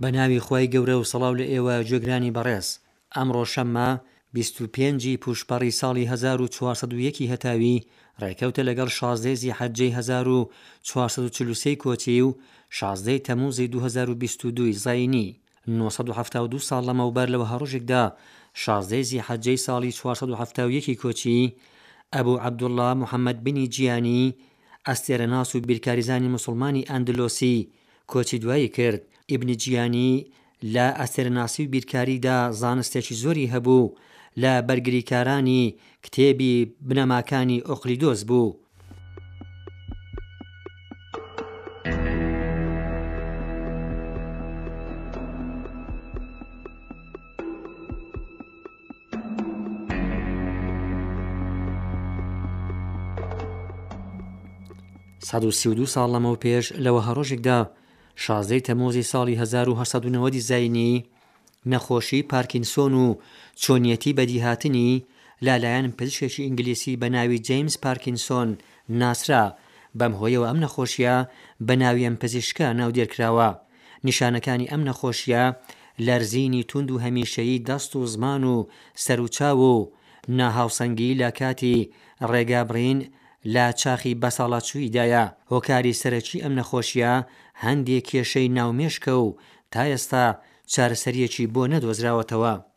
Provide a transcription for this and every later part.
بە ناوی خوای گەورە و سڵاو لە ئێوە گوێگرانی بەڕێز. ئەمڕۆ شەممە، بیست و پێنج ی پووشپەڕی ساڵی هەزار و چوار سەد و یەک ی هەتاوی، ڕێکەوتە لەگەڵ شازدە ی زیحەجەی هەزار و چوار سەد و چل و سێ ی کۆچی و شازدە ی تەمووزی دوو هەزار و بیست و دوو ی زایینی، نۆ سەد و حەفتا و دوو ساڵ لەمەوبەر لە وەها ڕۆژێکدا، شازدە ی زیحەجەی ساڵی چوار سەد و حەفتا و یەک ی کۆچی، ئەبوو عەبدوڵڵا موحەممەد بنی جیانی، ئەستێرەناس و بیرکاریزانی موسڵمانی ئەندلوسی کۆچی دوایی کرد. ئیبنی جیانی لە ئەستێرەناسی و بیرکاریدا زانستێکی زۆری هەبوو، لە بەرگریکارانی کتێبی بنەماکانی ئۆقلیدۆس بوو. سەد و سی و دوو ساڵ لەمەوپێش لە وەهەڕۆژێکدا شازدەی تەمۆزی ساڵی هەزار و هەشت سەد و نەوەدی زایینی نەخۆشیی پارکینسۆن و چۆنیەتی بەدیهاتنی لەلایەن پزیشکێکی ئینگلیسی بە ناوی جەیمس پارکینسۆن ناسرا، بەم هۆیەوە ئەم نەخۆشییە بە ناوی ئەم پزیشکە ناودێر کراوە. نیشانەکانی ئەم نەخۆشییە لەرزینی توند و هەمیشەیی دەست و زمان و سەر و چاو و ناهاوسەنگی لە کاتی ڕێگابڕین لە چاخی بەساڵاچوویدایە، هۆکاری سەرەکی ئەم نەخۆشییە هەندێ کێشەی ناو مێشکە و تا ئێستا چارەسەرییەکی بۆ نەدۆزراوەتەوە.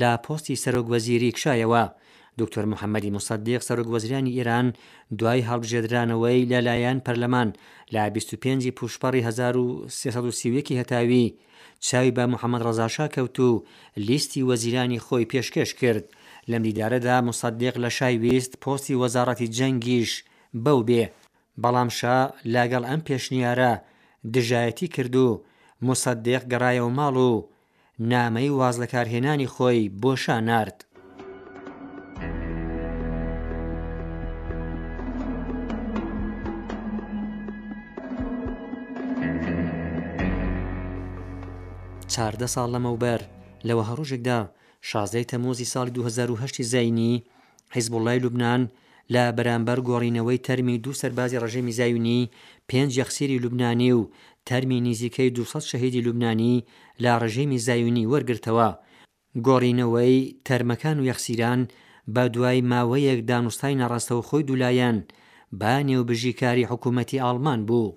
لە پۆستی سەرۆک وەزیری کشایەوە. دوکتور محەمەدی موسەدیق سەرۆک وەزرانی ئیران دوای هەڵبژێدرانەوەی لە لایەن پەرلەمان لە بیست و پێنج ی پووشپەڕی هەزار و سێ سەد و سی و یەک ی هەتاوی چاوی بە محەمەد ڕەزا شا کەوت و لیستی وەزیرانی خۆی پێشکێش کرد. لەم دیدارەدا موسەدیق لە شای ویست پۆستی وەزاڕەتی جەنگیش بەو بێ بەڵام شا لاگەڵ ئەم پێشنیارە دژایەتی کرد و موسەدیق گەڕایەوە ماڵ و نامەی وازلەکارهێنانی خۆی بۆ شا نارد. چاردە ساڵ لەمەوبەر لە وەهاڕۆژێکدا شازدە ی تەموزی ساڵی دوو هەزار و هەشت زایینی، حیزبوڵڵای لوبنان، لە بەرامبەر گۆڕینەوەی تەرمی دوو سەربازی ڕژێمی زایونی، پێنج یەخسیری لوبنانی و تەرمی نیزیکەی دوو سەد شەهیدی لوبنانی لە ڕژێمی زایونی وەرگرتەوە. گۆڕینەوەی تەرمەکان و یەخسیران بە دوای ماوەیەک دانوستانی ناڕاستەوخۆی دوولایەن بە نێوبژیکاری حکوومەتی ئاڵمان بوو.